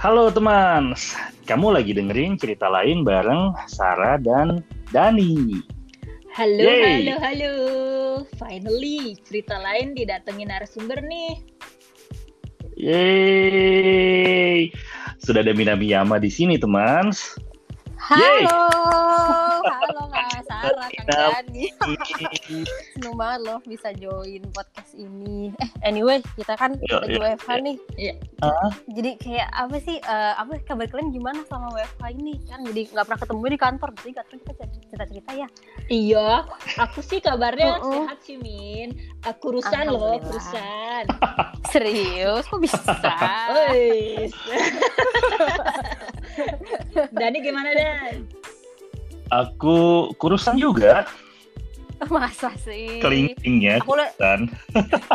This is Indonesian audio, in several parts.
Halo teman, kamu lagi dengerin cerita lain bareng Sarah dan Dani. Halo, Yeay. halo, halo. Finally, cerita lain didatengin narasumber nih. Yeay, sudah ada Minami Yama di sini teman. Yeay. Halo, halo Kak Sarah, Kang. Dani. Seneng banget loh bisa join podcast ini. Eh, anyway, kita kan Iya, lagi iya, WFH nih. Iya. Ah. Jadi kayak apa sih, eh, apa kabar kalian gimana selama WFH ini? Kan jadi nggak pernah ketemu di kantor, jadi gak kita cerita-cerita ya. Iya, aku sih kabarnya Mm-mm. sehat sih, Min. Aku kurusan loh, kurusan. Serius, kok bisa? Dani gimana, Dan? Aku kurusan juga, Masa sih? kelingkingnya Aku kan.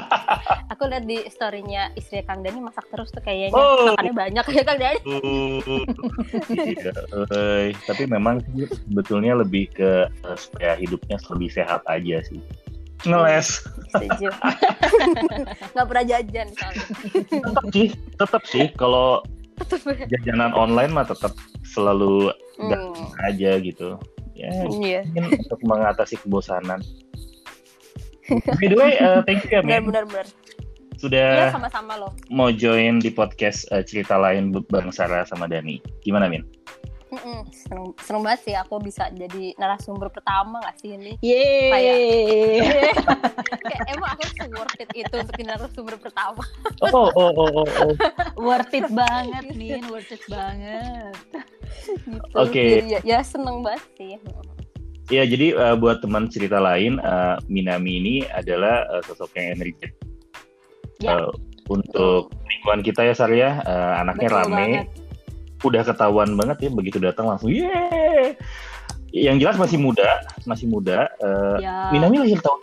aku liat di storynya istri Kang Dani masak terus tuh kayaknya Oh. makannya banyak ya Kang Dani. Uh, iya, eh, tapi memang sebetulnya lebih ke eh, supaya hidupnya lebih sehat aja sih. Ngeles. Setuju. Nggak pernah jajan soalnya. Tetap sih, tetap sih kalau jajanan online mah tetap selalu Hmm, aja gitu. Ya, iya. mungkin untuk mengatasi kebosanan. By the way, eh, thank you ya, Benar Min. benar benar. Iya Sudah sama-sama loh. mau join di podcast eh, cerita lain bareng Sarah sama Dani. Gimana, Min? Mm-mm, Seneng, seneng banget sih aku bisa jadi narasumber pertama gak sih ini? Yeay. Kayak emang aku worth it itu untuk jadi narasumber pertama. Oh, oh, oh, oh, oh. worth it banget, Min. Worth it banget. Gitu. Oke. Jadi ya, ya seneng banget sih. Ya, jadi eh, buat teman cerita lain, eh, Minami ini adalah eh, sosok yang energetik. Ya. Eh, untuk lingkungan kita ya, Sar ya, eh, anaknya Betul rame, banget. Udah ketahuan banget ya, begitu datang langsung, yeay! Yang jelas masih muda, masih muda. Eh, Ya. Minami lahir tahun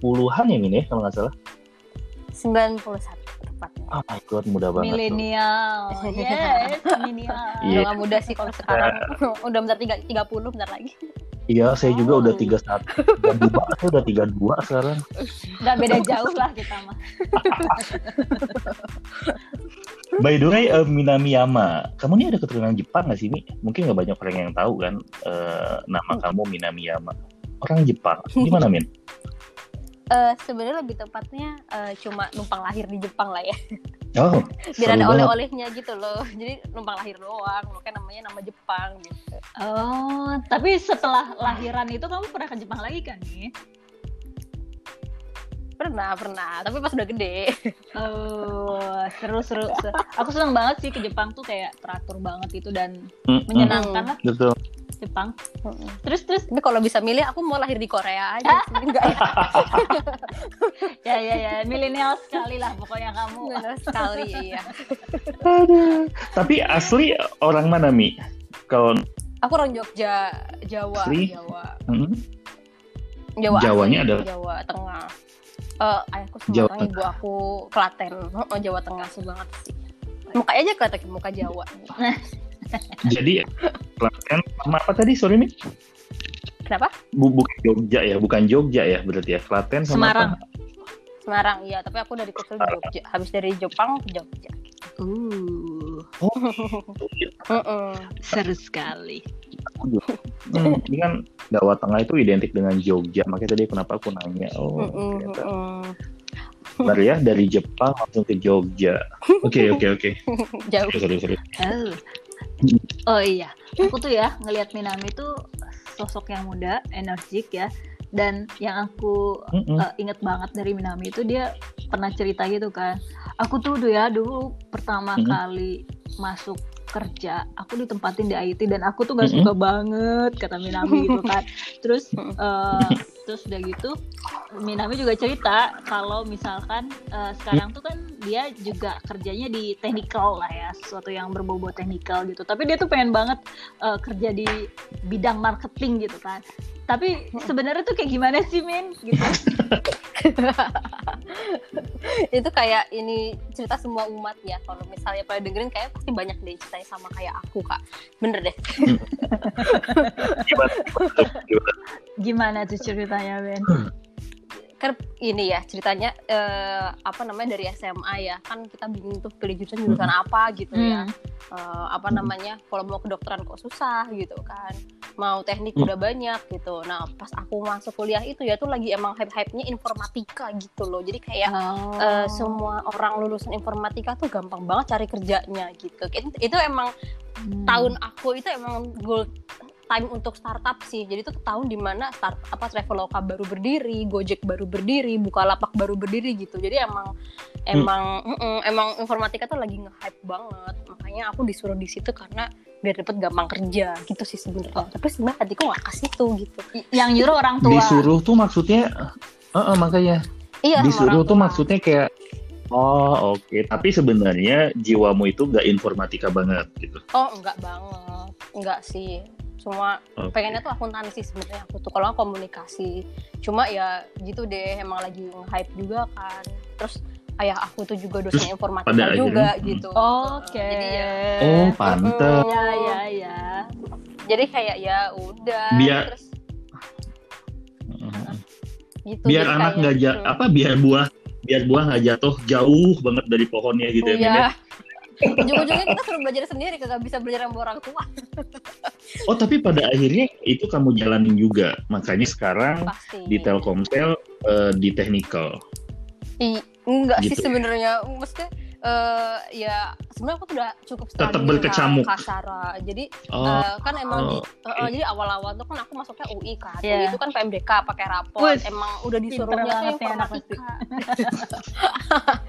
90-an ya, Min ya, kalau nggak salah. 91 tepatnya. Oh my god, muda banget tuh. Milenial. Yes, milenial. Iya. Udah gak muda sih kalau sekarang. Udah bentar tiga, 30 bentar lagi. Iya, saya juga Oh. udah 31. Gak saya udah 32 sekarang. Gak beda jauh lah kita mah. By the way, eh, Minami Yama, kamu ini ada keturunan Jepang nggak sih, Mi? Mungkin nggak banyak orang yang tahu kan eh, nama kamu Minami Yama. Orang Jepang. Gimana, Min? Eh sebenarnya lebih tepatnya eh, cuma numpang lahir di Jepang lah ya. Oh, Biar ada oleh-olehnya gitu loh. Jadi numpang lahir doang. Makanya namanya nama Jepang gitu. Oh, tapi setelah lahiran itu kamu pernah ke Jepang lagi kan nih? Pernah, pernah. Tapi pas udah gede. Oh, seru seru. seru. Aku seneng banget sih ke Jepang tuh kayak teratur banget itu dan Mm-mm. menyenangkan lah Betul. Jepang. Mm-mm. Terus terus Tapi kalau bisa milih, aku mau lahir di Korea aja. sih. Enggak ya. ya ya ya milenial sekali lah pokoknya kamu. Sekali, iya. Aduh. Tapi asli orang mana, Mi? Kalau Aku orang Jogja, Jawa, Asli? Jawa. hmm, Jawa Jawanya asli, adalah? Jawa Tengah. Eh, ayahku Jawa Semarang, ibu aku Klaten. Oh, Jawa Tengah sih banget sih. Muka aja kelihatan muka Jawa. jadi Klaten sama apa tadi? Sorry, Mi. Kenapa? Bu- bukan Jogja ya, bukan Jogja ya berarti ya. Klaten sama Semarang. apa? Semarang, iya. Tapi aku dari kecil di Jogja. Habis dari Jepang ke Jogja. Uh, Mm-mm. seru sekali. Hmm, ini kan Jawa Tengah itu identik dengan Jogja, makanya tadi kenapa aku nanya. Oh, ternyata. mm-mm. Bentar ya, dari Jepang langsung ke Jogja. Oke, oke, oke. Jauh. Seru, seru. Oh. Oh iya, aku tuh ya ngelihat Minami tuh sosok yang muda, energik ya. Dan yang aku uh, inget banget dari Minami itu dia pernah cerita gitu kan. Aku tuh dulu ya dulu pertama Mhm. kali masuk kerja, aku ditempatin di IT dan aku tuh gak suka banget kata Minami gitu kan. Terus uh, terus udah gitu Minami juga cerita kalau misalkan uh, sekarang tuh kan dia juga kerjanya di technical lah ya, sesuatu yang berbau-bau technical gitu. Tapi dia tuh pengen banget uh, kerja di bidang marketing gitu kan. Tapi sebenarnya tuh kayak gimana sih Min gitu. itu kayak ini cerita semua umat ya kalau misalnya pada dengerin kayak pasti banyak deh ceritanya sama kayak aku kak bener deh Gimana? Tuh ceritanya Ben? kan ini ya ceritanya eh, apa namanya dari SMA ya kan kita bingung tuh pilih jurusan jurusan apa gitu ya Hmm. Eh, apa namanya kalau mau kedokteran kok susah gitu kan mau teknik Hmm. udah banyak gitu nah pas aku masuk kuliah itu ya tuh lagi emang hype hype nya informatika gitu loh jadi kayak Oh. eh, semua orang lulusan informatika tuh gampang banget cari kerjanya gitu itu, itu emang Hmm. tahun aku itu emang gold time untuk startup sih. Jadi itu tahun di mana start apa Traveloka baru berdiri, Gojek baru berdiri, Bukalapak baru berdiri gitu. Jadi emang emang mm-mm, emang informatika tuh lagi nge-hype banget. Makanya aku disuruh di situ karena biar dapet gampang kerja gitu sih sebenarnya. Tapi sebenarnya hatiku gak ke situ gitu. yang nyuruh orang tua. Disuruh tuh maksudnya, eh, eh, makanya Iya, disuruh orang tuh maksudnya kayak oh oke tapi sebenarnya jiwamu itu nggak informatika banget gitu Oh, enggak banget. Enggak sih. Cuma Oke. pengennya tuh akuntansi sebenarnya aku tuh kalau komunikasi cuma ya gitu deh emang lagi hype juga kan terus ayah aku tuh juga dosen Terus informatika juga akhirnya, gitu Oke. jadi ya oh pantes Ya ya ya. jadi kayak ya udah Biar- terus gitu biar Jadi anak nggak gitu. apa biar buah biar buah nggak jatuh jauh banget dari pohonnya gitu ya Min, ya. Ujung-ujungnya kita suruh belajar sendiri, kagak bisa belajar sama orang tua. oh tapi pada akhirnya itu kamu jalanin juga makanya sekarang Pasti. di Telkomsel eh, di technical I, enggak sih Gitu. sebenarnya. Maksudnya eh, ya sebenarnya aku tuh udah cukup Tetap berkecamuk. kasara. Jadi oh eh, kan emang di, oh, eh, jadi awal-awal tuh kan aku masuknya UI kan. Iya. UI itu kan PMDK pakai rapor. Wih, Emang udah disuruhnya tuh anak pasti. informatika.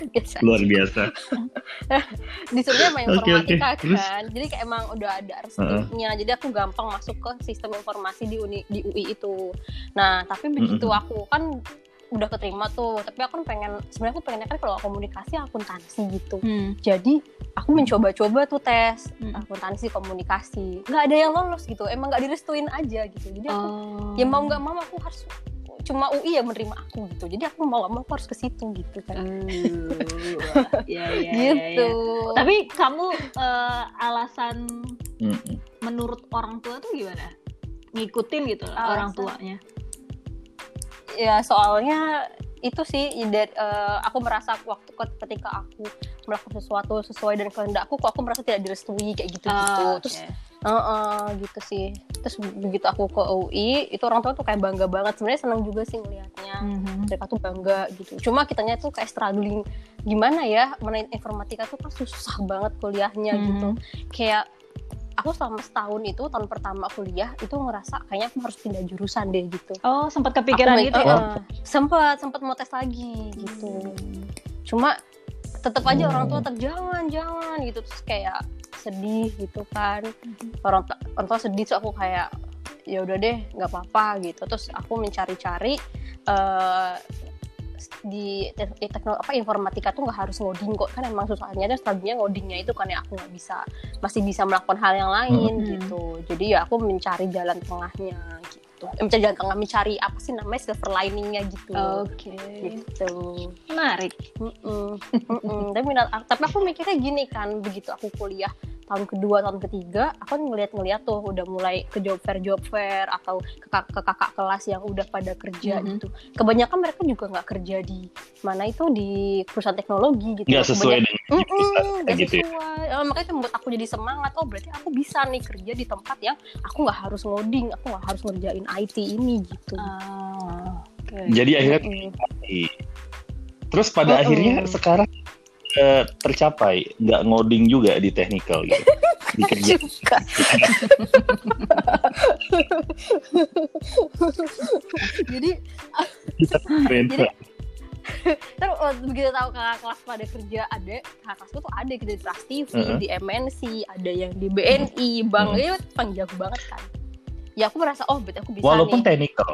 Biasa. luar biasa disuruhnya main informatika oke. Terus? kan jadi kayak emang udah ada restunya jadi aku gampang masuk ke sistem informasi di uni di UI itu nah tapi begitu Mm-mm. aku kan udah keterima tuh tapi aku kan pengen sebenarnya aku pengennya kan kalau komunikasi akuntansi gitu Hmm. jadi aku mencoba-coba tuh tes Hmm. akuntansi komunikasi nggak ada yang lolos gitu emang nggak direstuin aja gitu jadi aku Oh. ya mau nggak mau aku harus cuma UI yang menerima aku gitu jadi aku mau nggak mau aku harus ke situ gitu kan Uh, ya, ya, gitu ya, ya. Tapi kamu eh, alasan menurut orang tua tuh gimana? Ngikutin gitu Alasan. orang tuanya. Ya soalnya itu sih ide- eh, aku merasa waktu ket- ketika aku melakukan sesuatu sesuai dengan kehendakku kok aku merasa tidak direstui kayak gitu gitu Oh, terus oke. eh, eh, gitu sih. Terus begitu aku ke UI itu orang tua tuh kayak bangga banget. Sebenarnya senang juga sih ngelihatnya. Mhm. mereka tuh bangga gitu. Cuma kitanya tuh kayak struggling. Gimana ya mana informatika tuh kan susah banget kuliahnya Mhm. gitu. Kayak aku selama setahun itu tahun pertama kuliah itu ngerasa kayaknya aku harus pindah jurusan deh gitu. Oh, sempat kepikiran Aku- gitu ya? eh, sempat sempat mau tes lagi gitu. Cuma tetap aja orang tua tetap jangan jangan gitu. Terus kayak sedih gitu kan. Orang tua- orang tua sedih terus aku kayak ya udah deh nggak apa-apa gitu. Terus aku mencari-cari eh, di di teknologi apa informatika tuh nggak harus ngoding kok kan emang susahnya dan strateginya ngodingnya itu kan ya aku nggak bisa masih bisa melakukan hal yang lain Hmm. gitu jadi ya aku mencari jalan tengahnya gitu eh, mencari jalan tengah mencari apa sih namanya silver liningnya gitu Oke. gitu Menarik. Mm-mm. Mm-mm. tapi minat tapi aku mikirnya gini kan begitu aku kuliah tahun kedua tahun ketiga aku ngeliat-ngeliat tuh udah mulai ke job fair job fair atau ke, kak- ke kakak kelas yang udah pada kerja Mhm. gitu kebanyakan mereka juga nggak kerja di mana itu di perusahaan teknologi gitu nggak sesuai Kebanyakan- dengan jurusan nggak kayak gitu ya sesuai. Eh, makanya itu membuat aku jadi semangat oh berarti aku bisa nih kerja di tempat yang aku nggak harus ngoding aku nggak harus ngerjain IT ini gitu Ah, Oke. jadi akhirnya Mm-mm. terus pada Mm-mm. akhirnya sekarang eh, tercapai nggak ngoding juga di technical gitu di kerja jadi. Jadi- terus oh, begitu tahu kakak kelas pada kerja ada kakak kelasku tuh ada gitu di Trans TV Heeh. di MNC ada yang di BNI bank Heeh. itu pang jago banget kan ya aku merasa oh berarti aku bisa walaupun nih technical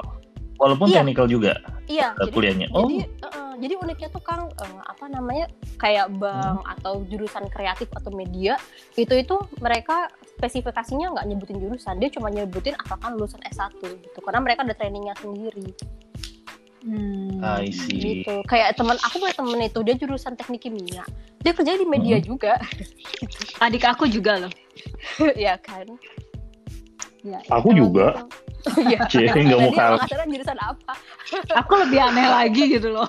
walaupun Iya. technical juga iya eh, jadi kuliahnya oh jadi uh-uh, jadi uniknya tuh kang uh, apa namanya kayak bank atau jurusan kreatif atau media itu itu mereka spesifikasinya nggak nyebutin jurusan dia cuma nyebutin asalkan lulusan S1 gitu karena mereka ada trainingnya sendiri Hmm. I see gitu kayak teman aku punya temen itu dia jurusan teknik kimia dia kerja di media juga Adik aku juga loh. ya kan Ya. aku juga gitu. Iya. Cie, nggak mau kalah. Makassar jurusan apa? Aku lebih aneh lagi gitu loh.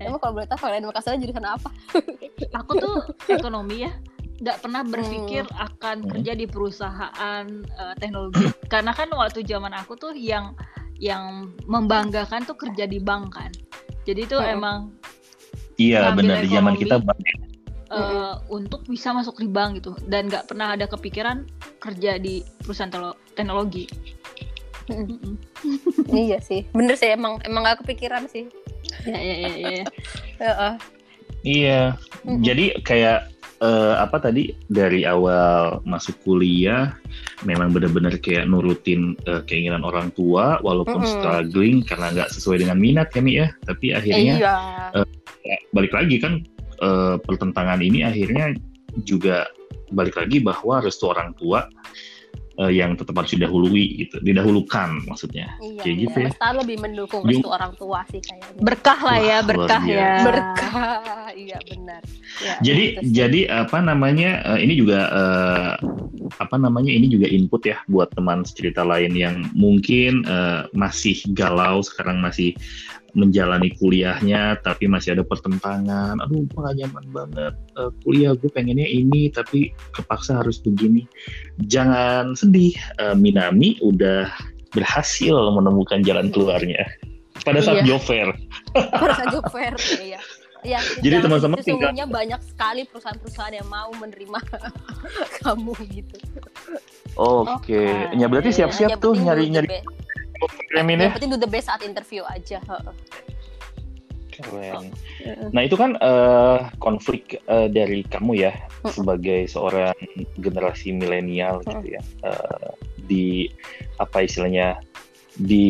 Emang kalau boleh tahu kalian Makassar jurusan apa? Aku tuh ekonomi ya nggak pernah berpikir akan Hmm. kerja di perusahaan eh, teknologi karena kan waktu zaman aku tuh yang yang membanggakan tuh kerja di bank kan jadi tuh Hmm. emang Iya benar di zaman kita eh, untuk bisa masuk di bank gitu dan nggak pernah ada kepikiran kerja di perusahaan telo- teknologi Mm-mm. iya sih. Bener sih emang emang gak kepikiran sih. ya ya ya ya, ya. Heeh. Iya. Jadi kayak eh, apa tadi dari awal masuk kuliah memang benar-benar kayak nurutin eh, keinginan orang tua walaupun Mm-mm. struggling karena nggak sesuai dengan minat ya Mi ya. Tapi akhirnya Iya. ya, balik lagi kan eh, pertentangan ini akhirnya juga balik lagi bahwa restu orang tua eh, yang tetap harus didahului gitu, didahulukan maksudnya. Iya. Kayak gitu ya. Semesta lebih mendukung Yung- restu orang tua sih kayaknya. berkah lah ya Wah, berkah ya. Berkah. Iya benar. Ya, Jadi gitu jadi apa namanya eh, ini juga eh, apa namanya ini juga input ya buat teman cerita lain yang mungkin eh, masih galau sekarang masih menjalani kuliahnya tapi masih ada pertentangan. Aduh, gue gak nyaman banget Eh, kuliah gue pengennya ini tapi kepaksa harus begini. Jangan sedih, Eh, Minami udah berhasil menemukan jalan keluarnya pada saat Iya. job fair. pada saat job fair iya Ya, Jadi teman-teman tinggal- banyak sekali perusahaan-perusahaan yang mau menerima kamu gitu. Oke, Oke. ya berarti siap-siap tuh nyari-nyari ya. Yang penting do the best saat interview aja. Keren. Nah itu kan eh, konflik eh, dari kamu ya Mm. sebagai seorang generasi milenial gitu ya Eh, di apa istilahnya di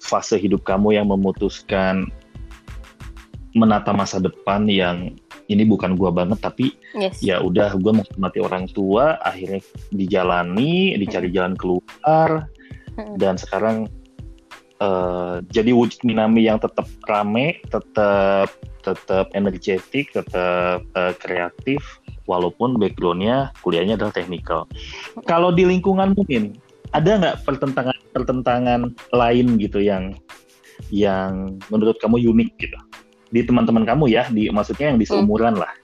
fase hidup kamu yang memutuskan menata masa depan yang ini bukan gua banget tapi Yes. ya udah gua menghormati orang tua akhirnya dijalani dicari jalan keluar dan sekarang eh, jadi wujud Minami yang tetap rame tetap tetap energetik tetap eh, kreatif walaupun backgroundnya kuliahnya adalah technical. Kalau di lingkungan mungkin ada nggak pertentangan pertentangan lain gitu yang yang menurut kamu unik gitu? Di teman-teman kamu ya di maksudnya yang di seumuran lah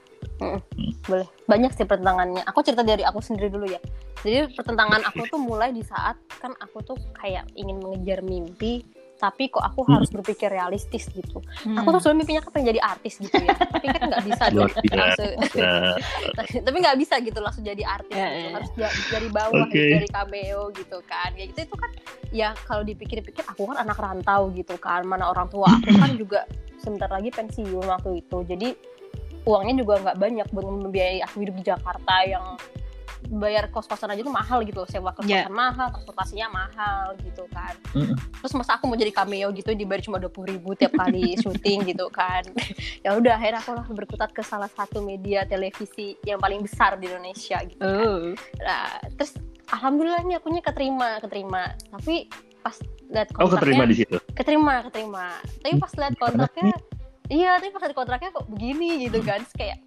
Boleh. Banyak sih pertentangannya. Aku cerita dari aku sendiri dulu ya. Jadi pertentangan aku tuh mulai di saat kan aku tuh kayak ingin mengejar mimpi, tapi kok aku Hmm. harus berpikir realistis gitu. Hmm. Aku tuh sebenarnya mimpinya kan pengen jadi artis gitu ya. tapi kan nggak bisa biasa. Langsung- tapi nggak bisa gitu langsung jadi artis Ya, gitu. ya, ya. harus dari bawah Oke. gitu, dari cameo gitu kan kayak gitu itu kan ya kalau dipikir-pikir aku kan anak rantau gitu kan mana orang tua aku kan juga sebentar lagi pensiun waktu itu jadi uangnya juga nggak banyak buat membiayai aku hidup di Jakarta yang bayar kos-kosan aja tuh mahal gitu sewa kos-kosan Ya. mahal transportasinya mahal gitu kan Mm-mm. terus masa aku mau jadi cameo gitu dibayar cuma dua puluh ribu tiap kali syuting gitu kan ya udah akhirnya aku langsung berkutat ke salah satu media televisi yang paling besar di Indonesia gitu kan. Oh. Nah, terus alhamdulillah nih akunya keterima keterima tapi pas lihat oh keterima kontraknya di situ keterima keterima tapi pas lihat kontraknya iya tapi pas kontraknya kok begini gitu kan. Terus kayak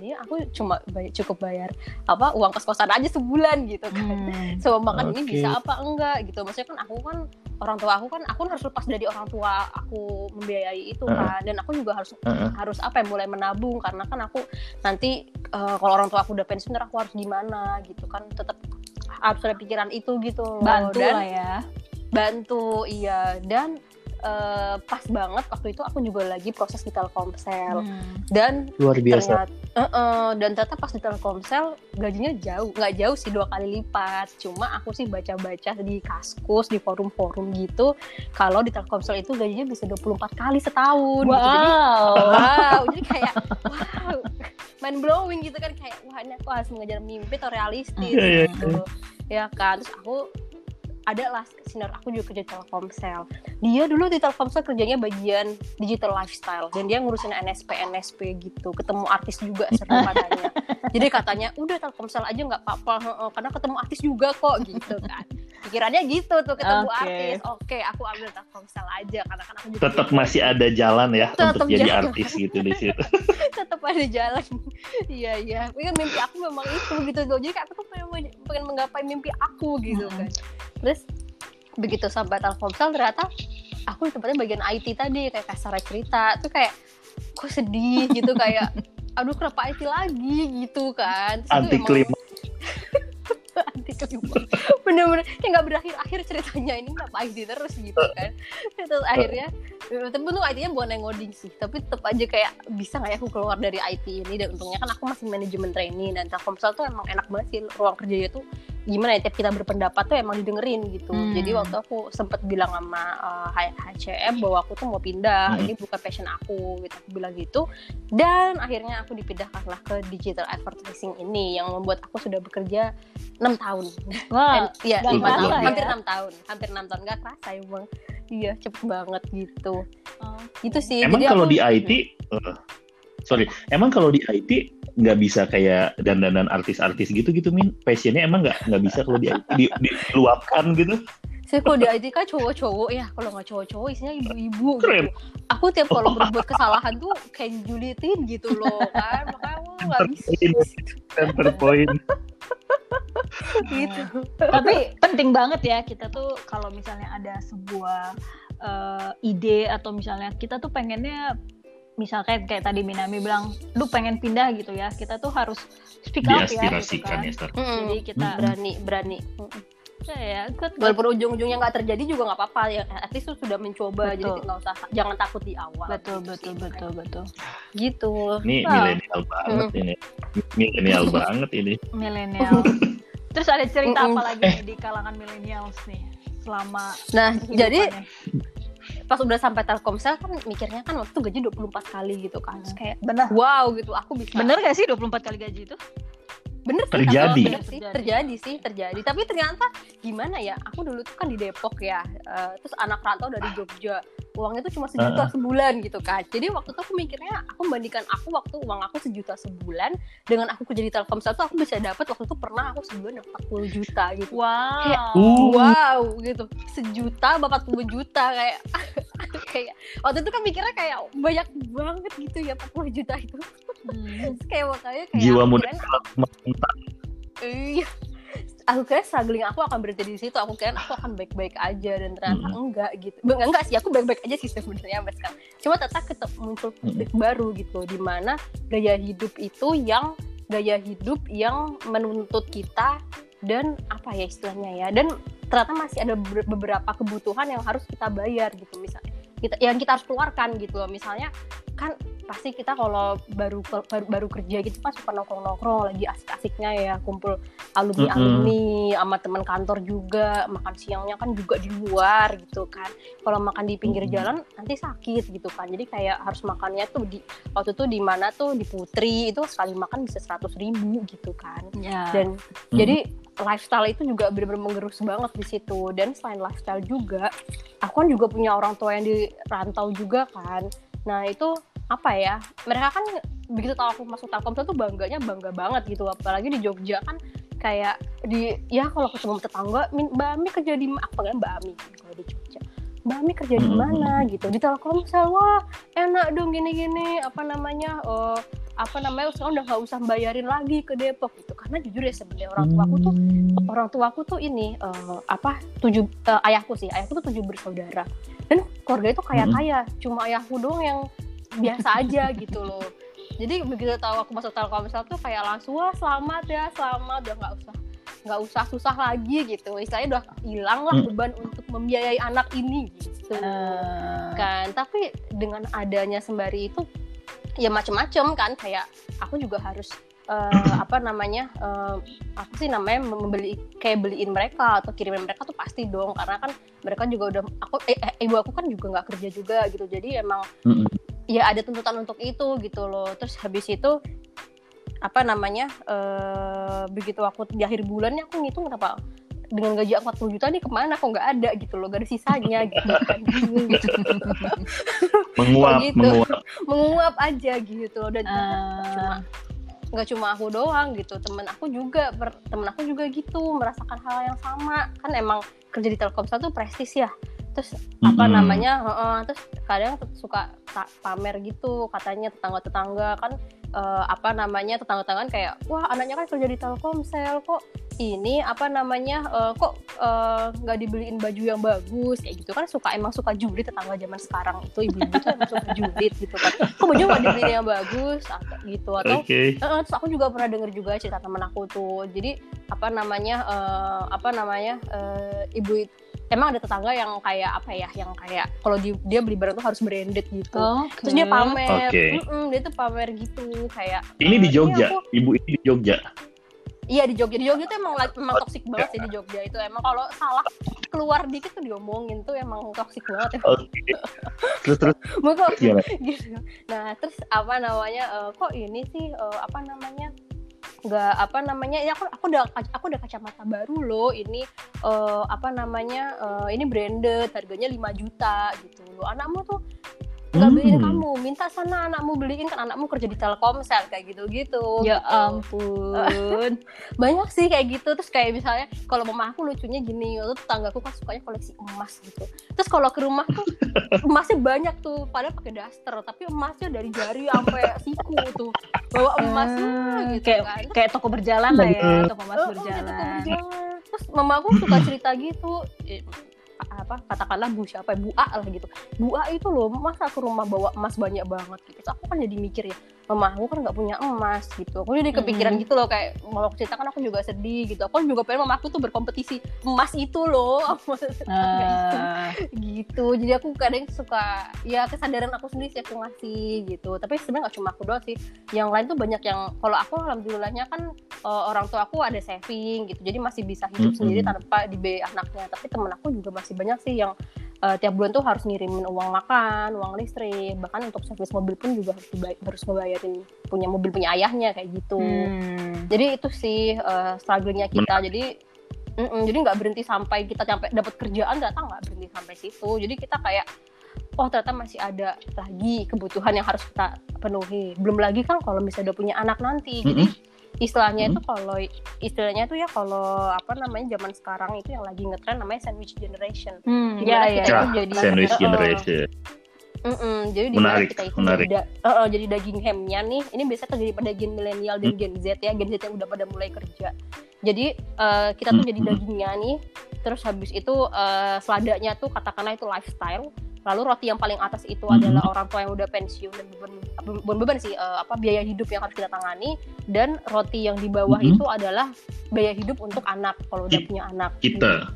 ini aku cuma bay- cukup bayar apa uang kos kosan aja sebulan gitu kan. Hmm. sama makan ini Oke. bisa apa enggak? Gitu. Maksudnya kan aku kan orang tua aku kan aku harus lepas dari orang tua aku membiayai itu Heeh. kan. Dan aku juga harus Heeh. harus apa ya mulai menabung. Karena kan aku nanti eh, kalau orang tua aku udah pensiun aku harus gimana gitu kan. Tetap harus ada pikiran itu gitu. Bantu dan lah ya. Bantu iya. Dan eh, pas banget waktu itu aku juga lagi proses di Telkomsel. Hmm. dan luar biasa. ternyata eh, eh, dan ternyata pas di Telkomsel gajinya jauh nggak jauh sih dua kali lipat. Cuma aku sih baca-baca di kaskus di forum-forum gitu kalau di Telkomsel itu gajinya bisa 24 kali setahun gitu. jadi wow. Wow jadi kayak wow mind blowing gitu kan. Kayak wah ini aku harus mengejar mimpi atau realistis Iya, iya, gitu. ya kan terus aku ada lah sinar aku juga kerja di Telkomsel. Dia dulu di Telkomsel kerjanya bagian digital lifestyle. Dan dia ngurusin NSP NSP gitu. Ketemu artis juga seru katanya jadi katanya udah Telkomsel aja nggak apa-apa. Heeh, karena ketemu artis juga kok gitu kan. Pikirannya gitu tuh ketemu Oke. artis. Oke aku ambil Telkomsel aja karena kan aku juga Tetap masih ada jalan ya Tetap untuk jadi jalan. artis gitu di situ. tetap ada jalan. Iya iya. Tapi kan mimpi aku memang itu gitu loh jadi kayak aku tuh pengen, pengen menggapai mimpi aku gitu Mm-mm. kan. terus begitu sampai Telkomsel ternyata aku di tempatnya bagian IT tadi kayak kasar cerita. Tuh kayak kok sedih gitu kayak aduh kenapa IT lagi? Gitu kan. Terus Anti klima. anti klimaks bener-bener kayak nggak berakhir akhir ceritanya ini kenapa IT terus? Gitu kan. Terus akhirnya tapi untung IT-nya bukan yang ngoding sih tapi tetap aja kayak bisa nggak ya aku keluar dari IT ini? Dan untungnya kan aku masih manajemen training dan Telkomsel tuh emang enak banget sih ruang kerjanya tuh gimana ya tiap kita berpendapat tuh emang didengerin gitu Hmm. jadi waktu aku sempet bilang sama uh, H- HCM bahwa aku tuh mau pindah Hmm. ini bukan passion aku gitu aku bilang gitu dan akhirnya aku dipindahkanlah ke digital advertising ini yang membuat aku sudah bekerja enam tahun Wah, Iya, kerasa tahun, ya? hampir enam tahun, hampir enam tahun nggak kerasa emang. Iya, cepet banget gitu. oh. Gitu sih. Emang Jadi kalau aku- di IT, eh, sorry, emang kalau di IT nggak bisa kayak dandanan artis-artis gitu gitu min? Passionnya emang nggak nggak bisa kalau di IT di, di- diluapkan gitu? Saya kalau di IT kan cowok-cowok ya, kalau nggak cowok-cowok isinya ibu-ibu Keren. gitu. Aku tiap kalau berbuat kesalahan tuh kayak julitin gitu loh kan, makanya nggak bisa. center point gitu. Tapi penting banget ya kita tuh kalau misalnya ada sebuah eh, ide atau misalnya kita tuh pengennya misalnya kayak tadi Minami bilang, lu pengen pindah gitu ya, kita tuh harus speak up ya gitu diaspirasikan kan. ya Star. Jadi kita berani, berani. Mm-mm. ya good, good. Walaupun ujung-ujungnya nggak terjadi juga nggak apa-apa ya. At least tuh sudah mencoba, jadi Betul. nggak usah jangan takut di awal. betul Gitu betul sih. betul betul. Gitu. Ini Wow. milenial banget ini. Milenial banget ini. Milenial. Terus ada cerita apa lagi nih di kalangan milenials nih selama Nah, jadi? Pas udah sampai Telkomsel kan mikirnya kan waktu itu gaji 24 kali gitu kan. Terus kayak bener wow gitu, aku bisa. bener gak sih 24 kali gaji itu? Bener sih, Terjadi. bener sih, Terjadi. terjadi sih, terjadi. Tapi ternyata gimana ya? Aku dulu tuh kan di Depok ya, eh, terus anak rantau dari Jogja, uangnya tuh cuma sejuta sebulan gitu kan. Jadi waktu itu aku mikirnya, aku membandingkan aku waktu uang aku sejuta sebulan dengan aku kerja di Telkomsel tuh aku bisa dapat waktu itu pernah aku sebulan dapat 40 juta gitu. Wow. Kayak, Uh. Wow gitu, sejuta bapak 40 juta kayak kayak waktu itu kan mikirnya kayak banyak banget gitu ya 40 juta itu. Hmm. Kayak makanya kayak Jiwa muda Iya. Aku kira struggling aku akan berhenti di situ. Aku kira aku akan baik-baik aja dan ternyata Mm-mm. enggak gitu. Enggak, enggak sih, aku baik-baik aja sih sebenarnya sampai sekarang. Cuma tetap ketemu muncul konflik baru gitu di mana gaya hidup itu yang gaya hidup yang menuntut kita dan apa ya istilahnya ya. Dan ternyata masih ada ber- beberapa kebutuhan yang harus kita bayar gitu misalnya. Kita yang kita harus keluarkan gitu loh. Misalnya kan pasti kita kalau baru baru, baru kerja gitu kan suka nongkrong-nongkrong lagi asik-asiknya ya kumpul alumni alumni sama teman kantor juga makan siangnya kan juga di luar gitu kan kalau makan di pinggir Mm-mm. jalan nanti sakit gitu kan jadi kayak harus makannya tuh di waktu itu di mana tuh di Putri itu sekali makan bisa seratus ribu gitu kan Ya. dan Hmm. jadi lifestyle itu juga benar-benar mengerus banget di situ. Dan selain lifestyle juga aku kan juga punya orang tua yang di rantau juga kan. Nah itu apa ya? Mereka kan begitu tahu aku masuk Telkomsel tuh bangganya bangga banget gitu. Apalagi di Jogja kan kayak di ya kalau ketemu tetangga Mbak Ami kerja di ma-" apa kan Mbak Ami kalau di Jogja. Mbak Ami kerja di Hmm. mana? Gitu. Di Telkomsel wah enak dong gini-gini. Apa namanya eh, apa namanya sekarang udah nggak usah bayarin lagi ke Depok gitu. Karena jujur ya sebenarnya orang tua aku tuh orang tua aku tuh ini eh, apa tujuh eh, ayahku sih ayahku tuh tujuh bersaudara. Dan keluarga itu kaya kaya cuma ayahku doang yang biasa aja gitu loh. Jadi begitu tahu aku masuk Telkomsel tuh kayak langsung wah selamat ya selamat. Udah nggak usah nggak usah susah lagi gitu. Istilahnya udah hilang lah Hmm. beban untuk membiayai anak ini gitu. Eh, kan tapi dengan adanya sembari itu ya macem-macem kan kayak aku juga harus eh, apa namanya eh, apa sih namanya membeli kayak beliin mereka atau kirimin mereka tuh pasti dong karena kan mereka juga udah aku eh, eh, ibu aku kan juga nggak kerja juga gitu jadi emang Mm-mm. ya ada tuntutan untuk itu gitu loh terus habis itu apa namanya eh begitu aku di akhir bulannya aku ngitung kenapa dengan gaji aku 40 juta nih ke mana? Kok nggak ada gitu loh gak ada sisanya gitu kan. Gitu menguap gitu. menguap. Menguap aja gitu loh dan eh, cuma nggak cuma aku doang gitu temen aku juga temen aku juga gitu merasakan hal yang sama. Kan emang kerja di Telkomsel tuh prestis ya. Terus apa Mm-mm. namanya heeh, terus kadang suka pamer gitu katanya tetangga-tetangga kan eh, apa namanya tetangga-tetangga kayak wah anaknya kan kerja di Telkomsel kok ini apa namanya eh, kok eh, nggak dibeliin baju yang bagus? Kayak gitu kan suka emang suka julid tetangga zaman sekarang itu ibu-ibu tuh emang suka julid gitu kan. Kok baju nggak dibeliin yang bagus? Atau gitu. Atau Oke. Eh, terus aku juga pernah denger juga cerita temen aku tuh. Jadi apa namanya eh, apa namanya eh, ibu emang ada tetangga yang kayak apa ya yang kayak kalau di- dia beli barang tuh harus branded gitu Oke. terus dia pamer. Mm-mm, dia tuh pamer gitu kayak Ini di Jogja, aku- ibu ini di Jogja. iya di Jogja di Jogja tuh emang like- emang toksik banget sih di Jogja itu emang kalau salah keluar dikit tuh diomongin tuh emang toksik banget ya Oke. Terus terus Maka gitu. Nah, terus apa namanya? eh, kok ini sih eh, apa namanya? nggak apa namanya? Ya aku aku udah aku udah kacamata baru loh. Ini eh, apa namanya? eh, ini branded, harganya 5 juta gitu loh. Anakmu tuh nggak beliin Hmm. kamu, minta sana anakmu beliin kan anakmu kerja di Telkomsel kayak gitu-gitu. Ya gitu. ampun. Banyak sih kayak gitu. Terus kayak misalnya kalau mama aku lucunya gini, waktu tetanggaku kan sukanya koleksi emas gitu. Terus kalau ke rumah tuh emasnya banyak tuh, padahal pakai daster, tapi emasnya dari jari sampai siku tuh. Bawa emasnya Ah, gitu kayak kan. Terus, kayak toko berjalan lah ya, toko emas "Oh, oh, kayak toko berjalan. Berjalan." Terus mama aku suka cerita gitu. eh, apa katakanlah bu siapa ya, bu A lah gitu bu A itu loh masa ke rumah bawa emas banyak banget gitu Terus aku kan jadi mikir ya mama aku kan nggak punya emas gitu. Aku jadi kepikiran gitu loh kayak mau aku ceritakan aku juga sedih gitu. Aku juga pengen mama aku tuh berkompetisi emas itu loh. Ah, gitu. Jadi aku kadang suka ya kesadaran aku sendiri sih aku ngasih gitu. Tapi sebenarnya nggak cuma aku doang sih. Yang lain tuh banyak yang kalau aku alhamdulillahnya kan eh, orang tua aku ada saving gitu. Jadi masih bisa hidup Mm-mm. sendiri tanpa dibiayai anaknya. Tapi temen aku juga masih banyak sih yang eh, tiap bulan tuh harus ngirimin uang makan uang listrik bahkan untuk servis mobil pun juga harus dibay- harus ngebayarin punya mobil punya ayahnya kayak gitu. Hmm. jadi itu sih uh, struggle-nya kita. Jadi mm-mm, jadi nggak berhenti sampai kita sampai dapat kerjaan ternyata nggak berhenti sampai situ. Jadi kita kayak oh ternyata masih ada lagi kebutuhan yang harus kita penuhi. Belum lagi kan kalau misalnya udah punya anak nanti. Jadi istilahnya itu kalau istilahnya itu ya kalau apa namanya zaman sekarang itu yang lagi ngetren namanya sandwich generation Hmm, ya, ya. kita Ya, tuh jadi Sandwich Uh-uh. generation. Mm-mm, jadi di mana Menarik, kita itu menarik. jadi, da- uh, uh, jadi daging hamnya nih ini biasanya terjadi pada gen milenial dan Hmm. gen Z ya gen Z yang udah pada mulai kerja jadi uh, kita tuh Hmm, jadi hmm. dagingnya nih terus habis itu uh, seladanya tuh katakanlah itu lifestyle lalu roti yang paling atas itu Hmm. adalah orang tua yang udah pensiun dan beban bukan beban sih uh, apa biaya hidup yang harus kita tangani dan roti yang di bawah Hmm. itu adalah biaya hidup untuk anak kalau udah punya anak Kita.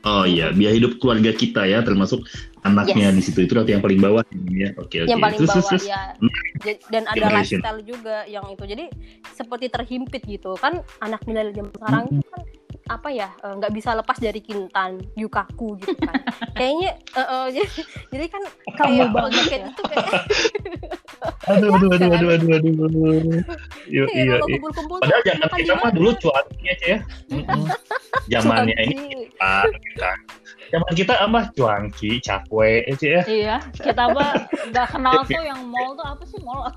Oh iya, biaya hidup keluarga kita ya, termasuk anaknya Yes. di situ. Itu roti yang paling bawah ya. Oke oke. yang paling Terus, bawah terus. ya Ja- dan ada lifestyle juga yang itu jadi seperti terhimpit gitu kan anak milenial zaman sekarang Hmm. itu kan apa ya eh, nggak bisa lepas dari kintan yukaku gitu kan kayaknya eh, eh, jadi, jadi kan Kamu kayak banget ya. itu kayak Aduh, aduh, aduh, aduh, aduh, aduh. Iya, kayak iya, kalau iya. tuh Padahal zaman kita mah dulu cuanki aja ya. Zamannya ini kita. Zaman kita apa cuanki, cakwe aja ya. Iya, kita mah nggak kenal tuh yang mall tuh apa sih mall?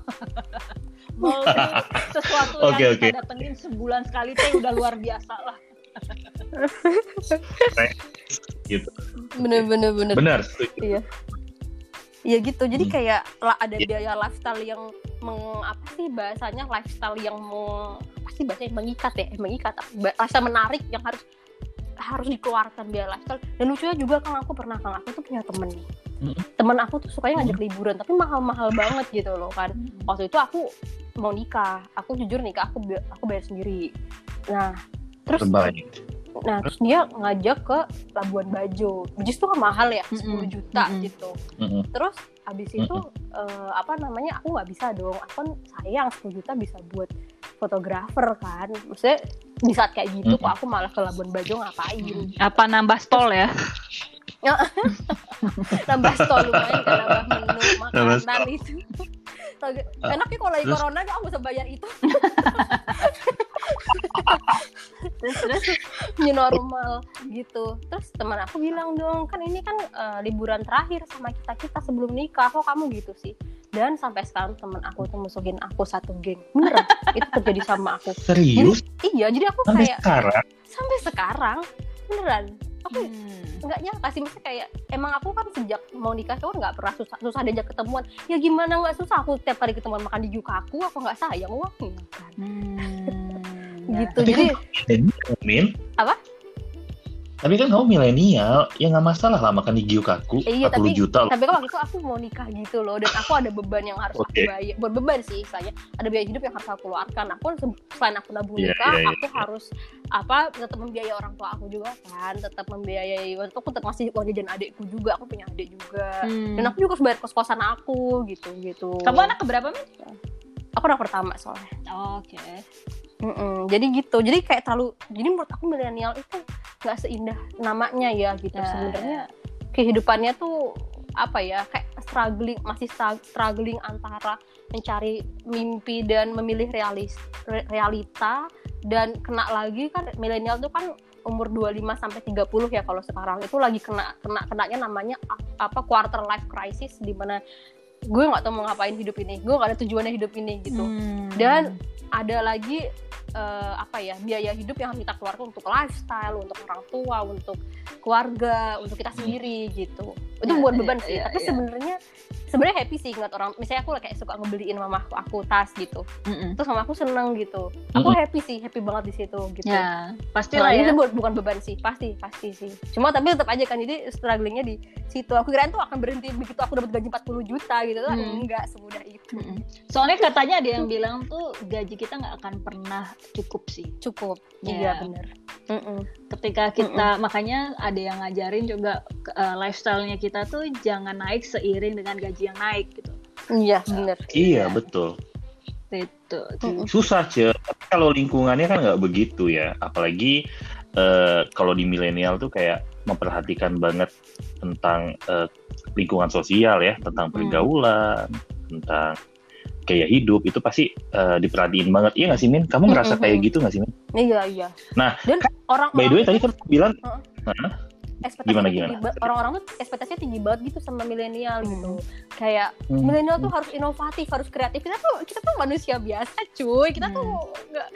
mall tuh sesuatu Oke, yang oke. kita datengin sebulan sekali tuh udah luar biasa lah. Gitu. bener bener bener Benar. setuju. Iya. Iya gitu. Jadi Hmm. kayak lah ada Iya. biaya lifestyle yang meng, apa sih bahasanya lifestyle yang meng, apa sih bahasanya mengikat ya, eh, mengikat. Lifestyle menarik yang harus harus dikeluarkan biaya lifestyle. Dan lucunya juga kan aku pernah kan aku tuh punya temen nih. Hmm. Temen aku tuh sukanya ngajak liburan tapi mahal-mahal banget gitu loh kan. Waktu itu aku mau nikah, aku jujur nikah aku aku bayar sendiri. Nah, terus Terbaik. Nah, terus dia ngajak ke Labuan Bajo. Itu kan mahal ya, 10 Mm-mm. juta Mm-mm. gitu. Mm-mm. Terus abis itu eh, apa namanya? Aku nggak bisa dong. Aku kan sayang 10 juta bisa buat fotografer kan. Maksudnya di saat kayak gitu Mm-mm. kok aku malah ke Labuan Bajo ngapain? Apa nambah stol ya? Nambah stol lumayan kan nambah menu Nambah makanan itu. Enaknya kalau lagi Terus? corona aku bisa bayar itu. terus terus new normal gitu terus teman aku bilang dong kan ini kan eh, liburan terakhir sama kita kita sebelum nikah kok kamu gitu sih dan sampai sekarang temen aku tuh musuhin aku satu geng beneran itu terjadi sama aku Serius? jadi, iya jadi aku Sampai kayak sekarang? sampai sekarang beneran aku Hmm. nggak nyangka sih maksudnya kayak emang aku kan sejak mau nikah tuh nggak pernah susah susah diajak ketemuan ya gimana nggak susah aku tiap kali ketemuan makan di Jukaku aku nggak sayang uangnya kan Hmm. gitu Tapi jadi kan Min. Apa? Tapi kan kamu milenial, ya nggak masalah lah makan di Gyukaku, Eh, iya, 40 tapi- juta loh. tapi kan waktu itu aku mau nikah gitu loh dan aku ada beban yang harus Oke. aku bayar bukan beban sih saya ada biaya hidup yang harus aku keluarkan aku se- selain aku nabung Iya, nikah iya, aku harus apa tetap membiayai orang tua aku juga kan tetap membiayai waktu aku tetap masih uang jajan adikku juga aku punya adik juga Hmm. dan aku juga harus bayar kos kosan aku gitu gitu Kamu anak keberapa, Min? aku anak pertama soalnya Oke. Mm-mm. jadi gitu. Jadi kayak terlalu jadi menurut aku milenial itu nggak seindah namanya ya gitu. Ya, sebenarnya kehidupannya tuh apa ya kayak struggling masih struggling antara mencari mimpi dan memilih realis re- realita. Dan kena lagi kan milenial tuh kan umur 25 sampai 30 ya kalau sekarang. Itu lagi kena kena kenanya namanya apa quarter life crisis di mana gue nggak tahu mau ngapain hidup ini. Gue nggak ada tujuannya hidup ini gitu. Hmm. Dan- ada lagi eh, apa ya biaya hidup yang harus kita keluarkan untuk lifestyle, untuk orang tua, untuk keluarga, untuk kita sendiri gitu. Itu Ya, buat ya, beban sih. ya, Tapi ya. sebenarnya sebenarnya happy sih ngeliat orang. Misalnya aku kayak suka ngebeliin mamaku aku tas gitu. Mm-mm. Terus mamaku seneng gitu. Aku happy sih, happy banget di situ gitu. Nah, pastilah ini ya. bukan, bukan beban sih, pasti, pasti sih. Cuma tapi tetap aja kan, jadi strugglingnya di situ. Aku kirain tuh akan berhenti begitu aku dapat gaji 40 juta gitu. Hmm. enggak semudah itu. Mm-mm. Soalnya katanya ada yang bilang tuh gaji kita nggak akan pernah cukup sih. Cukup. Ya. Iya bener. Mm-mm. Ketika kita makanya ada yang ngajarin juga uh, lifestyle-nya kita tuh jangan naik seiring dengan gaji yang naik gitu. Iya bener. Iya, betul. Itu. Susah. Tapi kalau lingkungannya kan nggak begitu ya. Apalagi eh, kalau di milenial tuh kayak memperhatikan banget tentang eh, lingkungan sosial ya, tentang Hmm. pergaulan, tentang gaya hidup itu pasti eh, diperhatiin banget. Iya nggak sih, Min? Kamu ngerasa Mm-mm. kayak gitu nggak sih, Min? Iya iya. Nah, dan orang By the way, tadi kan bilang, gimana, tinggi gimana? ba- orang-orang tuh ekspektasinya tinggi banget gitu sama milenial gitu. Kayak hmm, milenial tuh harus inovatif, harus kreatif. Kita tuh kita tuh manusia biasa, cuy. Kita tuh nggak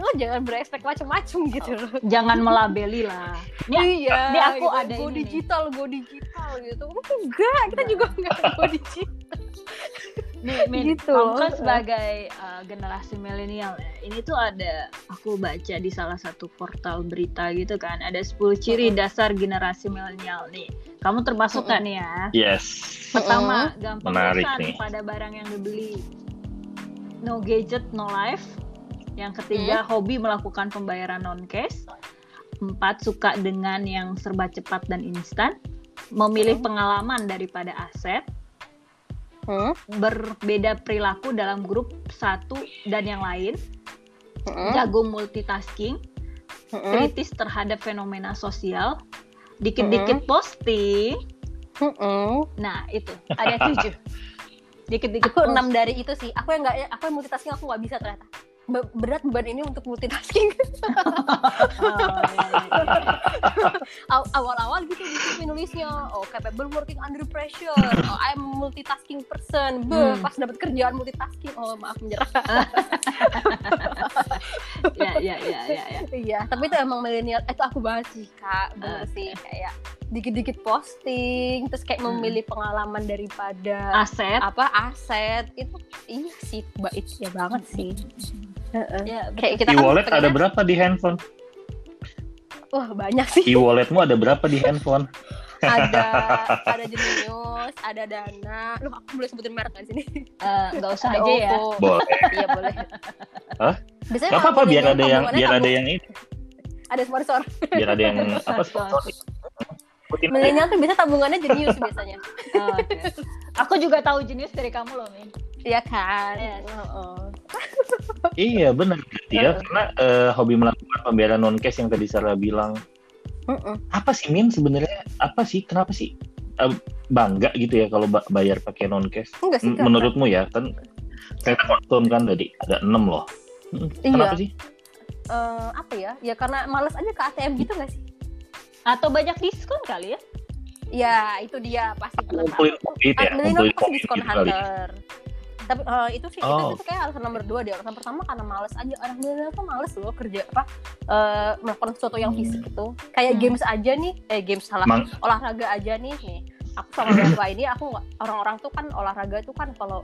lo jangan berekspek macem-macem gitu loh. Jangan melabeli lah. Ini, iya. ini aku gitu. ada go ini nih. digital, go digital gitu. Enggak, kita juga enggak go digital. Nih, Min, Gitu kamu kan sebagai uh, generasi milenial ya. Ini tuh ada aku baca di salah satu portal berita gitu kan. Ada 10 ciri Mm-mm. dasar generasi milenial nih. Kamu termasuk kan ya? yes. Pertama, gampang Menarik bosan nih. pada barang yang dibeli. No gadget, no life. Yang ketiga, hobi melakukan pembayaran non cash. Empat, suka dengan yang serba cepat dan instan. Memilih Hmm. pengalaman daripada aset. Hmm? Berbeda perilaku dalam grup satu dan yang lain. Hmm? Jago multitasking. Hmm? Kritis terhadap fenomena sosial. Dikit-dikit posting. Hmm? Nah, itu. Ada tujuh. Dikit-dikit Aku enam dari itu sih. Aku yang nggak, aku yang multitasking aku nggak bisa ternyata. Be- berat beban ini untuk multitasking. Oh, iya, iya, iya. Aw- Awal-awal gitu di CV nulisnya, oh capable working under pressure, oh I'm multitasking person. Be, Hmm. pas dapat kerjaan multitasking, oh maaf menyerah. ya ya ya ya ya Iya, tapi itu emang milenial. Itu aku banget sih kak, bener Oke. sih kayak dikit-dikit posting, terus kayak Hmm. memilih pengalaman daripada aset apa aset itu iya sih mbak itu ya banget sih. Ya Kayak kita kan E-wallet ada pengennya- berapa di handphone? wah banyak sih. E-walletmu ada berapa di handphone? ada ada Genius, ada Dana. Loh, aku boleh sebutin merek nggak di sini? Eh, nggak usah Ada aja ya Oppo. Boleh. Iya boleh. Hah? Biasanya Gak apa-apa biar ada yang biar ada yang ini, ada sponsor. biar ada yang apa Sponsor. Milenial tuh biasa tabungannya Genius biasanya. Oh, oke. aku juga tahu jenis dari kamu loh Min Iya kan? Iya benar. Ya karena eh, hobi melakukan pembayaran non cash yang tadi Sarah bilang. Heeh. apa sih Min sebenarnya? Apa sih? Kenapa sih? Eh, bangga gitu ya kalau ba- bayar pakai non cash Enggak sih M- menurutmu ya? Kan saya konton kan tadi ada enam loh. Hmm, Iya. kenapa sih? Eh, apa ya? Ya karena males aja ke ATM gitu nggak sih? atau banyak diskon kali ya? Ya itu dia pasti ngumpulin duit ya Ah, ngumpulin poin diskon gitu kali. Hunter. Tapi eh, itu sih Oh. itu, itu kayak alasan nomor dua deh alasan pertama karena males aja anak milenial tuh males loh kerja apa eh, melakukan sesuatu yang fisik itu kayak Hmm. games aja nih eh games salah Mang- olahraga aja nih nih aku sama Bella ini aku orang-orang tuh kan olahraga tuh kan kalau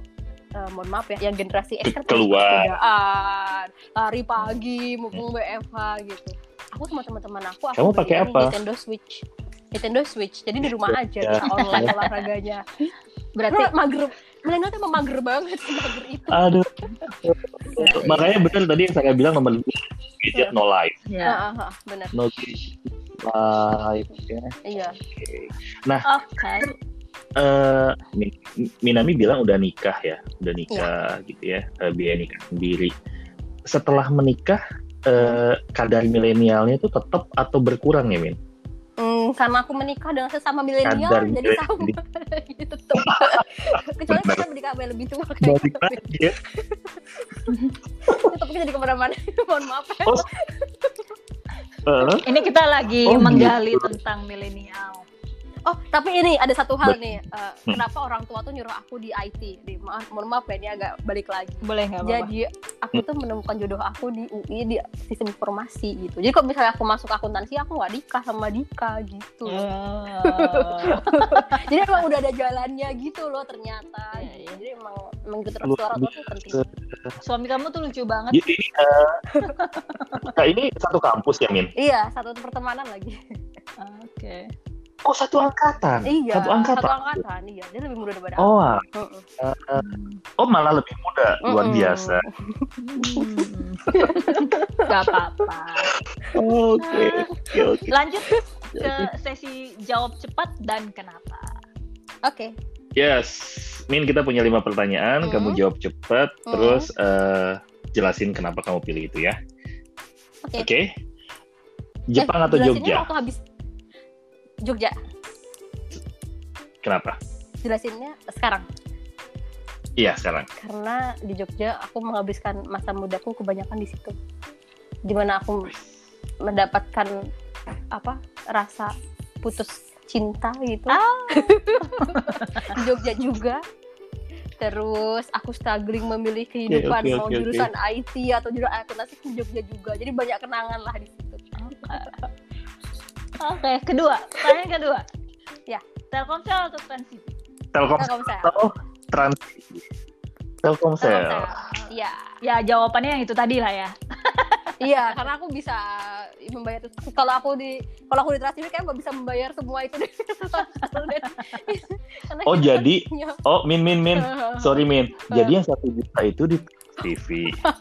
eh, mohon maaf ya yang generasi X kan Keluar. sepedaan, lari pagi mumpung WFH gitu aku sama teman-teman aku aku Kamu pakai apa? Nintendo Switch Nintendo Switch jadi di rumah aja Ya. online olahraganya Berarti Berarti mager milenial tuh emang mager banget mager itu Aduh. Makanya benar tadi yang saya bilang nomor dua, gadget no life. ya. Ah, ah, ah, benar No gadget life. Ya. iya Oke. Oke. eh Min- Minami bilang udah nikah ya, udah nikah gitu ya, eh, biaya nikah sendiri. Setelah menikah, eh, kadar milenialnya itu tetap atau berkurang ya, Min? Hmm, karena aku menikah dengan sesama milenial jadi sama gitu. Tuh kecuali kita menikah sampai lebih tua kayak Balik lagi ya. tapi jadi ke mana-mana mohon maaf ya. Oh, Eh, Ini kita lagi Oh, menggali gitu. tentang milenial. Oh tapi ini ada satu hal nih eh, Hmm. kenapa orang tua tuh nyuruh aku di IT di maaf mohon maaf ya ini agak balik lagi Boleh nggak jadi aku tuh menemukan jodoh aku di UI di sistem informasi gitu jadi kalau misalnya aku masuk akuntansi aku nggak nikah sama Dika gitu Oh. jadi emang udah ada jalannya gitu loh ternyata Iya, iya. jadi emang gitu Luar suara tua tuh penting Suami kamu tuh lucu banget. Jadi eh, nah, ini satu kampus ya, Min? iya satu pertemanan lagi Oke. Oh, satu angkatan. iya Satu angkatan. angkatan iya dia lebih muda daripada aku Oh, ah. Heeh. oh malah lebih muda, luar Mm-mm. biasa. Hmm. Gak apa-apa. Oke, oke. Lanjut ke sesi jawab cepat dan kenapa. oke Yes, Min kita punya lima pertanyaan, Hmm. kamu jawab cepat, Hmm. terus eh, jelasin kenapa kamu pilih itu ya. Oke. Oke. Jepang Eh, atau Jogja? waktu habis Jogja. Kenapa? jelasinnya sekarang. Iya sekarang. karena di Jogja aku menghabiskan masa mudaku kebanyakan di situ. Di mana aku mendapatkan apa rasa putus cinta gitu. Ah. di Jogja juga. Terus aku struggling memilih kehidupan oke, mau oke, oke. jurusan IT atau jurusan akuntansi di Jogja juga. Jadi banyak kenangan lah di situ Oke, kedua. Pertanyaan kedua. Ya. Telkomsel atau Transip? Telkomsel Telkomsel atau Trans? Telkomsel. Telkomsel iya Ya, jawabannya yang itu tadi lah ya. iya karena aku bisa membayar kalau aku di kalau aku di Trans TV kayak nggak bisa membayar semua itu deh Oh jadi, oh Min Min Min, sorry Min. Jadi yang satu juta itu di TV.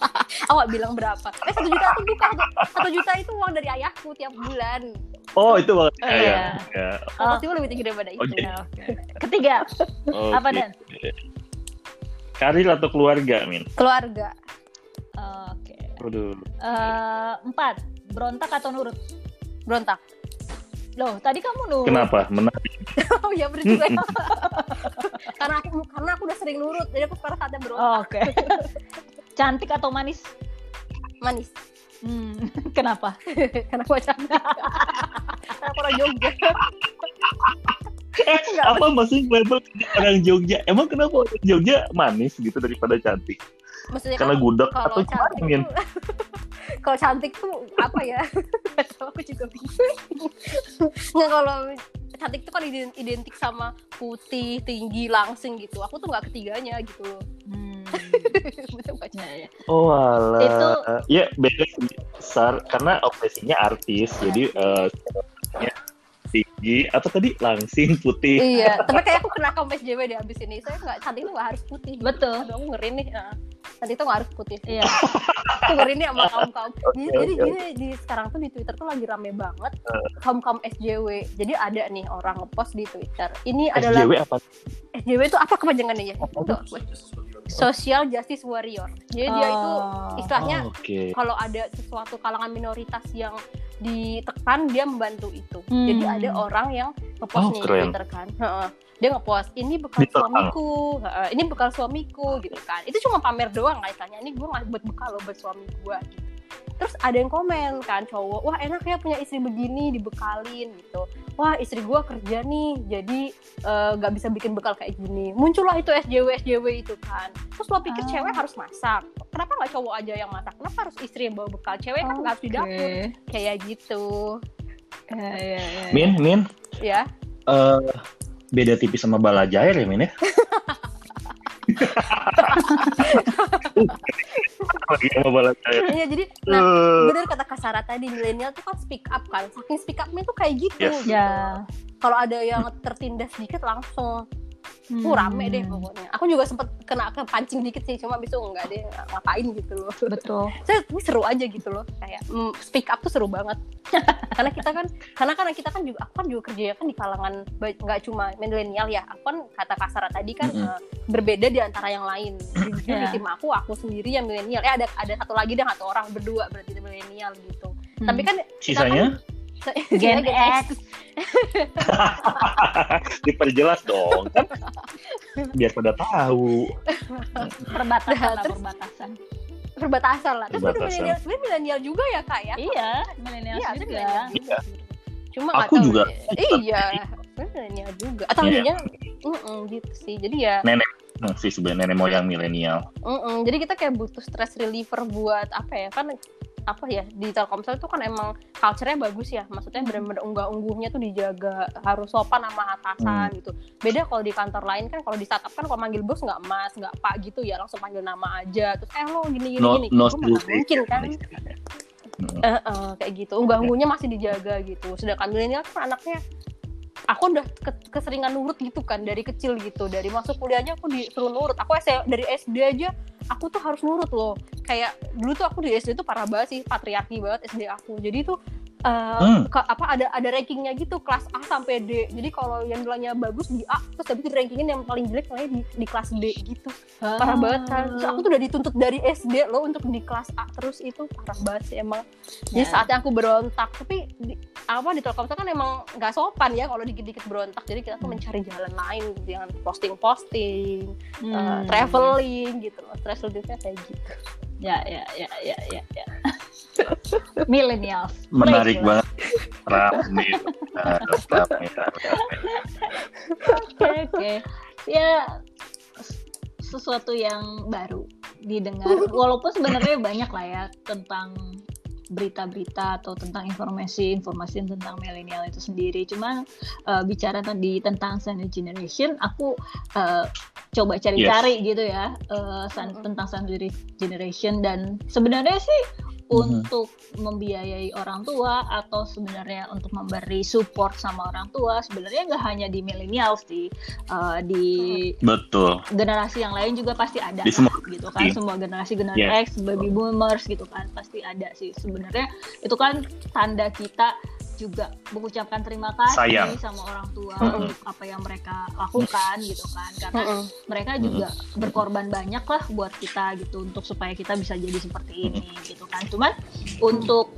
awak bilang berapa eh satu juta itu bukan satu, juta itu uang dari ayahku tiap bulan Oh itu banget Oh, ya. iya. ya. oh. pasti lebih tinggi daripada itu Oh, Ya, oke. Ketiga, Oke. apa dan? Karir atau keluarga, Min? keluarga Oke. Waduh. Eh, empat, berontak atau nurut? berontak Loh, tadi kamu nurut. Kenapa? Menarik. oh iya bener juga ya. karena aku karena aku udah sering nurut jadi aku sekarang saatnya berontak Oh, Oke. Cantik atau manis? manis Hmm, kenapa? karena aku cantik karena aku orang Jogja Eh, apa maksudnya level orang Jogja? Emang kenapa orang Jogja manis gitu daripada cantik? Maksudnya Karena kan gudeg atau gimana, cantik kalau cantik tuh apa ya aku juga bingung nggak kalau cantik tuh kan ident- identik sama putih tinggi langsing gitu aku tuh nggak ketiganya gitu loh Hmm. Betul nggak, Cak? Ya, ya. Oh alah. Itu- Ya beda besar karena obsesinya artis. Jadi eh, ya, tinggi apa tadi langsing putih. iya tapi kayak aku kena kaum SJW deh abis ini saya nggak cantik tuh nggak harus putih Betul. Aduh, aku ngeri nih nah, cantik tuh nggak harus putih Iya. aku ngeri nih sama kaum kaum jadi, Oke, jadi gini, di sekarang tuh di Twitter tuh lagi rame banget kaum kaum SJW jadi ada nih orang ngepost di Twitter ini adalah SJW apa? SJW itu apa kepanjangannya ya? Itu apa? Social Justice Warrior. Jadi dia itu Oh. istilahnya Oh, Oke. kalau ada sesuatu kalangan minoritas yang ditekan dia membantu itu. Hmm. Jadi ada orang yang ngepost Oh, nih di keren. Twitter kan. Heeh. Dia ngepost ini bekal Ditekan. suamiku, Heeh, ini bekal suamiku gitu kan. Itu cuma pamer doang kaitannya. Ini gue buat bekal loh buat suami gue gitu. Terus ada yang komen kan cowok wah enak ya punya istri begini dibekalin gitu. Wah istri gua kerja nih jadi eh, nggak bisa bikin bekal kayak gini. Muncullah itu SJW SJW itu kan. Terus lo pikir Ah. cewek harus masak? Kenapa nggak cowok aja yang masak? Kenapa harus istri yang bawa bekal? Cewek kan nggak harus di dapur. Kayak gitu. Ya, ya, ya, ya. Min, Min, ya? Eh, beda tipis sama balajair ya Min ya? Lagi sama balajair. Iya jadi nah Eh, bener kata Kasara tadi milenial tuh kan speak up kan saking speak upnya tuh kayak gitu Yes. gitu. Ya. kalau ada yang tertindas dikit langsung Hmm. uh rame deh pokoknya. Aku juga sempet kena kepancing dikit sih cuma besok enggak deh ngapain gitu loh. Betul. saya ini seru aja gitu loh kayak mm, speak up tuh seru banget. Karena kita kan karena karena kita kan juga aku kan juga kerja kan di kalangan nggak cuma milenial ya. Aku kan kata kasar tadi kan Mm-mm. eh, berbeda di antara yang lain. Jadi jujur di Ya. tim aku aku sendiri yang milenial. Eh ada ada satu lagi deh satu orang berdua berarti milenial gitu. Tapi kan Sisanya Gen Gen X. diperjelas dong kan biar pada tahu. perbatasan lah Terus- perbatasan. perbatasan lah terus berarti Perbatasan. milenial sebenarnya milenial juga ya kak ya Iya, milenial Iya, juga. juga. Cuma Aku tahu juga. deh. Iya, milenial juga. Atau Iya. hanya gitu sih. Jadi ya, Hmm, sih sebenarnya nenek moyang milenial. mm-mm. jadi kita kayak butuh stress reliever buat apa ya? Kan apa ya di Telkomsel itu kan emang culture-nya bagus ya. Maksudnya benar-benar unggah-ungguhnya tuh dijaga, harus sopan sama atasan gitu. Beda kalau di kantor lain kan kalau di startup kan kalau manggil bos nggak mas, nggak pak gitu ya, langsung panggil nama aja. Terus eh lo gini gini No, gini. no still mungkin kan? Hmm. Eh, eh, kayak gitu unggah-ungguhnya masih dijaga gitu sedangkan milenial kan anaknya aku udah ke- keseringan nurut gitu kan dari kecil gitu dari masuk kuliahnya aku disuruh nurut aku dari SD aja aku tuh harus nurut loh. Kayak dulu tuh aku di SD tuh parah banget sih patriarki banget SD aku. Jadi tuh eh, Hmm. ke- apa ada ada rankingnya gitu kelas A sampai D. Jadi kalau yang nilainya bagus di A terus habis itu rankingin yang paling jelek nilainya di, di kelas D gitu. Parah banget kan. Terus aku tuh udah dituntut dari SD loh untuk di kelas A terus itu. Parah banget sih emang. Jadi Ya. saatnya aku berontak. Tapi di, apa di Telkomsel kan emang nggak sopan ya kalau dikit-dikit berontak. Jadi kita tuh mencari jalan lain yang posting-posting Hmm. eh, traveling gitu loh. Stress reliefnya kayak gitu Ya, ya, ya, ya, ya, ya. Millennials. Menarik banget. Rame. Rame. Oke, oke. Ya sesuatu yang baru didengar. Walaupun sebenarnya banyak lah ya tentang berita-berita atau tentang informasi-informasi tentang milenial itu sendiri. Cuma eh, bicara tadi tentang Sandwich Generation, aku eh, coba cari-cari gitu ya eh, san- tentang Sandwich Generation. Dan sebenarnya sih Mhm. untuk membiayai orang tua atau sebenarnya untuk memberi support sama orang tua sebenarnya nggak hanya di millennials di eh, di Betul. generasi yang lain juga pasti ada Di semua lah, gitu kan generasi. semua generasi generasi Yeah. X baby boomers gitu kan pasti ada sih sebenarnya itu kan tanda kita juga mengucapkan terima kasih Sayang. sama orang tua Mm-mm. untuk apa yang mereka lakukan gitu kan karena Mm-mm. mereka juga berkorban banyak lah buat kita gitu untuk supaya kita bisa jadi seperti ini gitu kan cuman untuk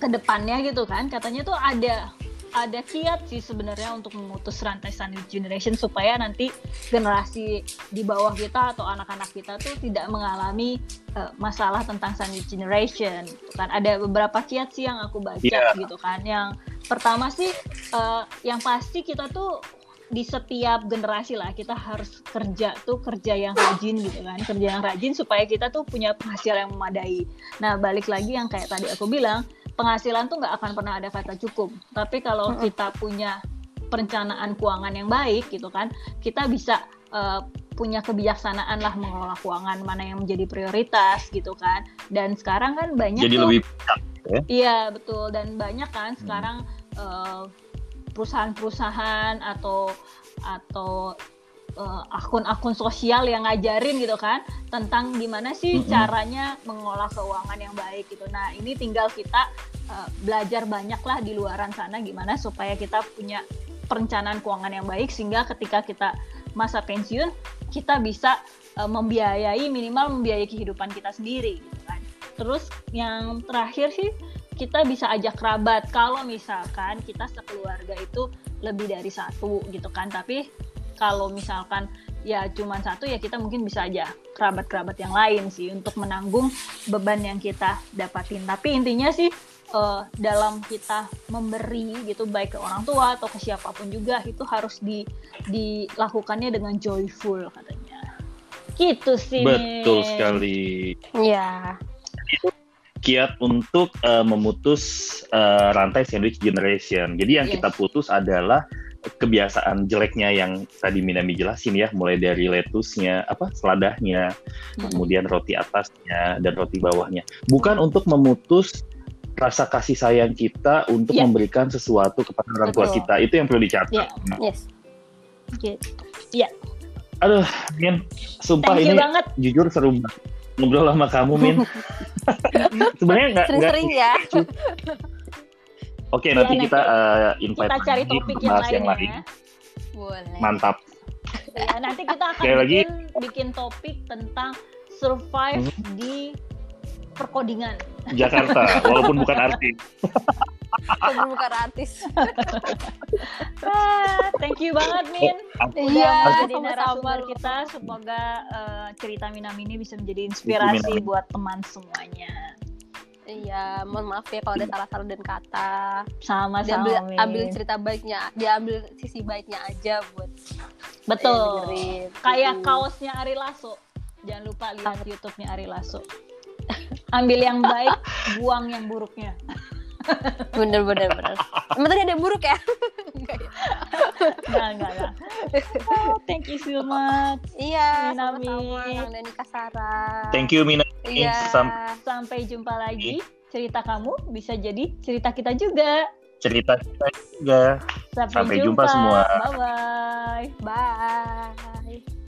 ke depannya gitu kan katanya tuh ada ada kiat sih sebenarnya untuk memutus rantai sandwich generation supaya nanti generasi di bawah kita atau anak-anak kita tuh tidak mengalami eh, masalah tentang sandwich generation gitu kan. Ada beberapa kiat sih yang aku baca Iya. gitu kan. Yang pertama sih eh, yang pasti kita tuh di setiap generasi lah kita harus kerja tuh kerja yang rajin gitu kan. Kerja yang rajin supaya kita tuh punya penghasilan yang memadai. Nah balik lagi yang kayak tadi aku bilang penghasilan tuh nggak akan pernah ada kata cukup. Tapi kalau Mm-mm. kita punya perencanaan keuangan yang baik gitu kan kita bisa eh, punya kebijaksanaan lah mengelola keuangan mana yang menjadi prioritas gitu kan. Dan sekarang kan banyak Jadi tuh lebih Iya betul. Dan banyak kan sekarang eh, perusahaan-perusahaan atau atau eh, akun-akun sosial yang ngajarin gitu kan tentang gimana sih Mm-mm. caranya mengolah keuangan yang baik gitu. Nah ini tinggal kita eh, belajar banyak lah di luaran sana gimana supaya kita punya perencanaan keuangan yang baik sehingga ketika kita masa pensiun kita bisa eh, membiayai minimal membiayai kehidupan kita sendiri gitu kan. Terus yang terakhir sih kita bisa ajak kerabat kalau misalkan kita sekeluarga itu lebih dari satu gitu kan tapi kalau misalkan ya cuman satu ya kita mungkin bisa aja kerabat-kerabat yang lain sih untuk menanggung beban yang kita dapatin. Tapi intinya sih uh, dalam kita memberi gitu baik ke orang tua atau ke siapa pun juga itu harus di dilakukannya dengan joyful katanya. Gitu sih. Betul sekali. Iya. Kiat untuk uh, memutus uh, rantai sandwich generation. Jadi yang yes. kita putus adalah kebiasaan jeleknya yang tadi Minami jelasin ya, mulai dari lettuce-nya, apa seladahnya, hmm. kemudian roti atasnya dan roti bawahnya. Bukan untuk memutus rasa kasih sayang kita untuk yeah. memberikan sesuatu kepada orang tua kita itu yang perlu dicatat. Yeah. Yes. Gitu. Iya. Aduh, Min, sumpah Thank ini banget. jujur seru banget ngobrol sama kamu, Min. Sebenarnya nggak sering-sering ya. Oke, nanti ya, kita uh, invite kita cari topik yang lain, yang lain. Ya. Boleh. Mantap. Ya, nanti kita akan bikin, lagi. bikin topik tentang survive hmm. di perkodingan. Jakarta, walaupun bukan artis. walaupun bukan artis. ah, thank you banget Min. Iya, jadi narasumber kita. Semoga uh, cerita Minam ini bisa menjadi inspirasi buat teman semuanya. Iya, mohon maaf ya kalau ada salah-salah dan kata. Sama-sama. Diambil ambil cerita baiknya, diambil sisi baiknya aja buat. Betul. Kayak kaosnya Ari Lasso. Jangan lupa lihat YouTube-nya Ari Lasso ambil yang baik buang yang buruknya bener bener bener. Emang tadi ada yang buruk ya? Enggak enggak enggak oh, thank you so much. Iya sama-sama. Nani Kasara. Thank you Mina iya. Sam sampai jumpa lagi. Cerita kamu bisa jadi cerita kita juga. Cerita kita juga. Sampai, sampai jumpa. jumpa semua. Bye bye bye